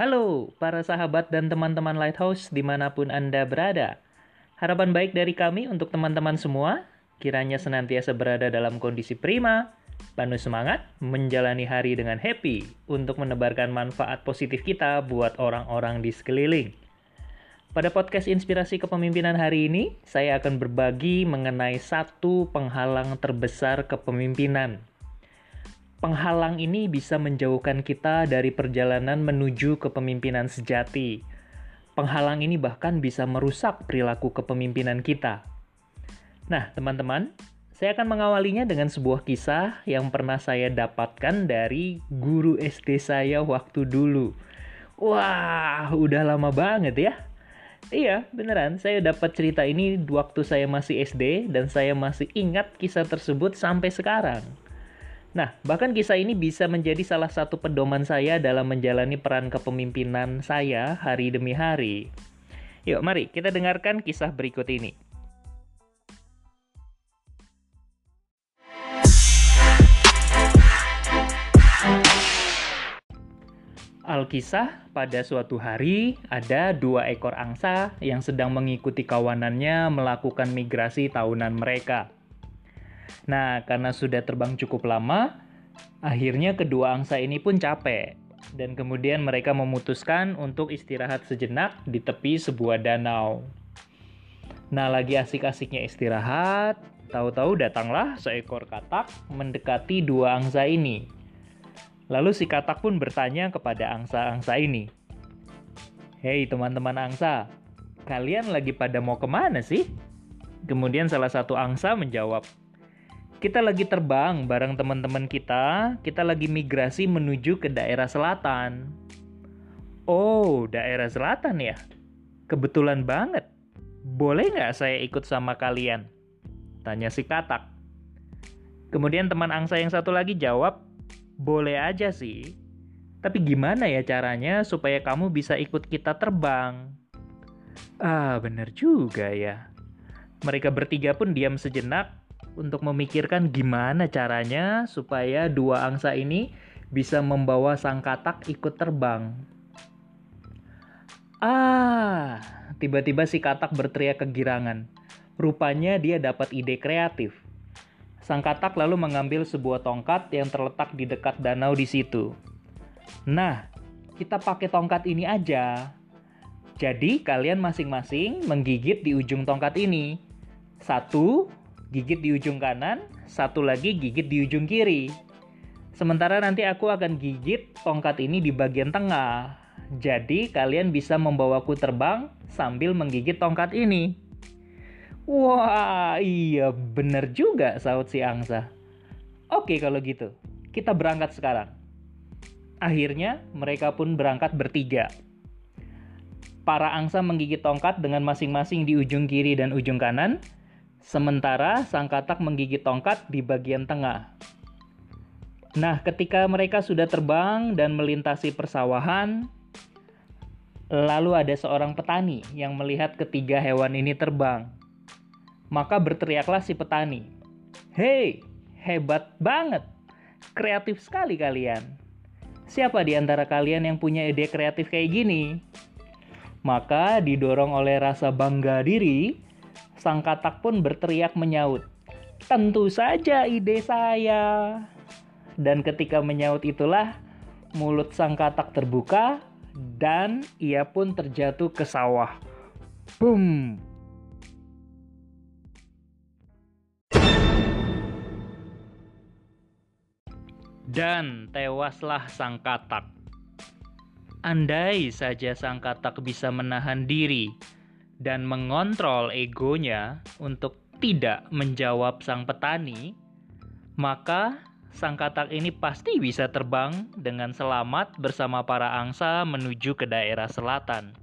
Halo, para sahabat dan teman-teman Lighthouse di mana pun Anda berada. Harapan baik dari kami untuk teman-teman semua, kiranya senantiasa berada dalam kondisi prima, penuh semangat, menjalani hari dengan happy untuk menebarkan manfaat positif kita buat orang-orang di sekeliling. Pada podcast Inspirasi Kepemimpinan hari ini, saya akan berbagi mengenai satu penghalang terbesar kepemimpinan – Penghalang ini bisa menjauhkan kita dari perjalanan menuju kepemimpinan sejati. Penghalang ini bahkan bisa merusak perilaku kepemimpinan kita. Nah, teman-teman, saya akan mengawalinya dengan sebuah kisah yang pernah saya dapatkan dari guru SD saya waktu dulu. Wah, udah lama banget ya. Iya, beneran. Saya dapat cerita ini waktu saya masih SD dan saya masih ingat kisah tersebut sampai sekarang. Nah, bahkan kisah ini bisa menjadi salah satu pedoman saya dalam menjalani peran kepemimpinan saya hari demi hari. Yuk, mari kita dengarkan kisah berikut ini. Alkisah, pada suatu hari ada dua ekor angsa yang sedang mengikuti kawanannya melakukan migrasi tahunan mereka. Nah, karena sudah terbang cukup lama, akhirnya kedua angsa ini pun capek. Dan kemudian mereka memutuskan untuk istirahat sejenak di tepi sebuah danau. Nah, lagi asik-asiknya istirahat, tahu-tahu datanglah seekor katak mendekati dua angsa ini. Lalu si katak pun bertanya kepada angsa-angsa ini, Hei teman-teman angsa, kalian lagi pada mau ke mana sih? Kemudian salah satu angsa menjawab, kita lagi terbang bareng teman-teman kita, kita lagi migrasi menuju ke daerah selatan. Oh, daerah selatan ya? Kebetulan banget. Boleh nggak saya ikut sama kalian? Tanya si katak. Kemudian teman angsa yang satu lagi jawab, boleh aja sih. Tapi gimana ya caranya supaya kamu bisa ikut kita terbang? Ah, bener juga ya. Mereka bertiga pun diam sejenak untuk memikirkan gimana caranya supaya dua angsa ini bisa membawa sang katak ikut terbang. Ah, tiba-tiba si katak berteriak kegirangan. Rupanya dia dapat ide kreatif. Sang katak lalu mengambil sebuah tongkat yang terletak di dekat danau di situ. Nah, kita pakai tongkat ini aja. Jadi, kalian masing-masing menggigit di ujung tongkat ini. Satu, gigit di ujung kanan, satu lagi gigit di ujung kiri. Sementara nanti aku akan gigit tongkat ini di bagian tengah. Jadi kalian bisa membawaku terbang sambil menggigit tongkat ini. Wah, iya bener juga saut si angsa. Oke kalau gitu, kita berangkat sekarang. Akhirnya mereka pun berangkat bertiga. Para angsa menggigit tongkat dengan masing-masing di ujung kiri dan ujung kanan, Sementara sang katak menggigit tongkat di bagian tengah. Nah, ketika mereka sudah terbang dan melintasi persawahan, lalu ada seorang petani yang melihat ketiga hewan ini terbang. Maka berteriaklah si petani, "Hei, hebat banget! Kreatif sekali kalian! Siapa di antara kalian yang punya ide kreatif kayak gini?" Maka didorong oleh rasa bangga diri, Sang katak pun berteriak menyaut, "Tentu saja ide saya." Dan ketika menyaut itulah mulut sang katak terbuka dan ia pun terjatuh ke sawah. Boom! Dan tewaslah sang katak. Andai saja sang katak bisa menahan diri dan mengontrol egonya untuk tidak menjawab sang petani, maka sang katak ini pasti bisa terbang dengan selamat bersama para angsa menuju ke daerah selatan.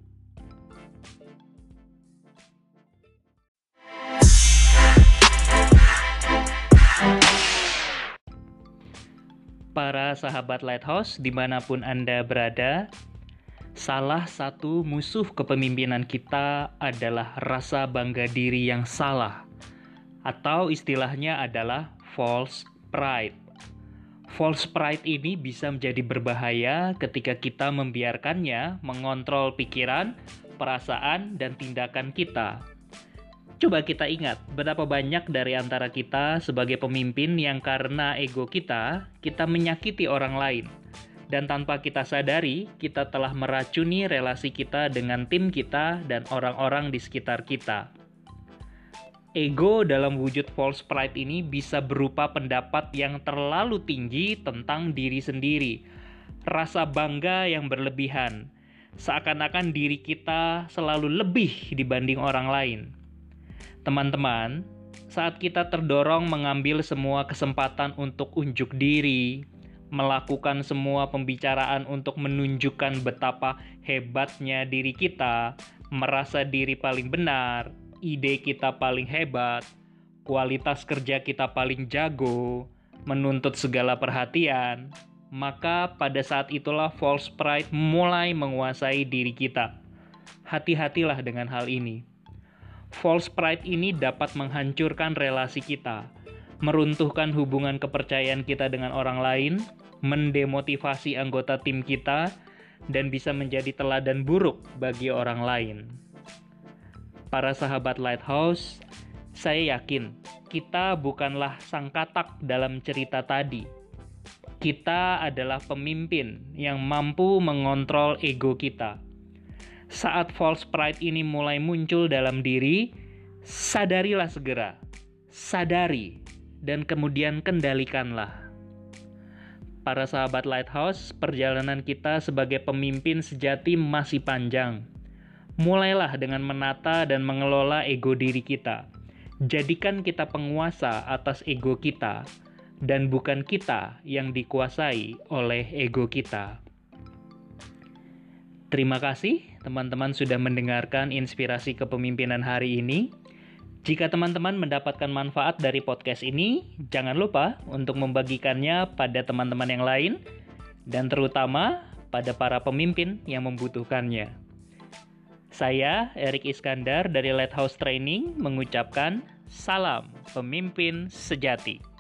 Para sahabat Lighthouse, di mana pun Anda berada, Salah satu musuh kepemimpinan kita adalah rasa bangga diri yang salah, atau istilahnya adalah false pride. False pride ini bisa menjadi berbahaya ketika kita membiarkannya mengontrol pikiran, perasaan, dan tindakan kita. Coba kita ingat, berapa banyak dari antara kita sebagai pemimpin yang karena ego kita, kita menyakiti orang lain. Dan tanpa kita sadari, kita telah meracuni relasi kita dengan tim kita dan orang-orang di sekitar kita. Ego dalam wujud false pride ini bisa berupa pendapat yang terlalu tinggi tentang diri sendiri, rasa bangga yang berlebihan, seakan-akan diri kita selalu lebih dibanding orang lain. Teman-teman, saat kita terdorong mengambil semua kesempatan untuk unjuk diri, melakukan semua pembicaraan untuk menunjukkan betapa hebatnya diri kita, merasa diri paling benar, ide kita paling hebat, kualitas kerja kita paling jago, menuntut segala perhatian, maka pada saat itulah false pride mulai menguasai diri kita. Hati-hatilah dengan hal ini. False pride ini dapat menghancurkan relasi kita, meruntuhkan hubungan kepercayaan kita dengan orang lain, mendemotivasi anggota tim kita, dan bisa menjadi teladan buruk bagi orang lain para sahabat Lighthouse, saya yakin kita bukanlah sang katak dalam cerita tadi. Kita adalah pemimpin yang mampu mengontrol ego kita. Saat false pride ini mulai muncul dalam diri, sadarilah segera. Sadari dan kemudian kendalikanlah. Para sahabat Lighthouse, perjalanan kita sebagai pemimpin sejati masih panjang mulailah dengan menata dan mengelola ego diri kita. Jadikan kita penguasa atas ego kita, dan bukan kita yang dikuasai oleh ego kita. Terima kasih teman-teman sudah mendengarkan inspirasi kepemimpinan hari ini. Jika teman-teman mendapatkan manfaat dari podcast ini, jangan lupa untuk membagikannya pada teman-teman yang lain dan terutama pada para pemimpin yang membutuhkannya. Saya Erik Iskandar dari Lighthouse Training mengucapkan salam pemimpin sejati.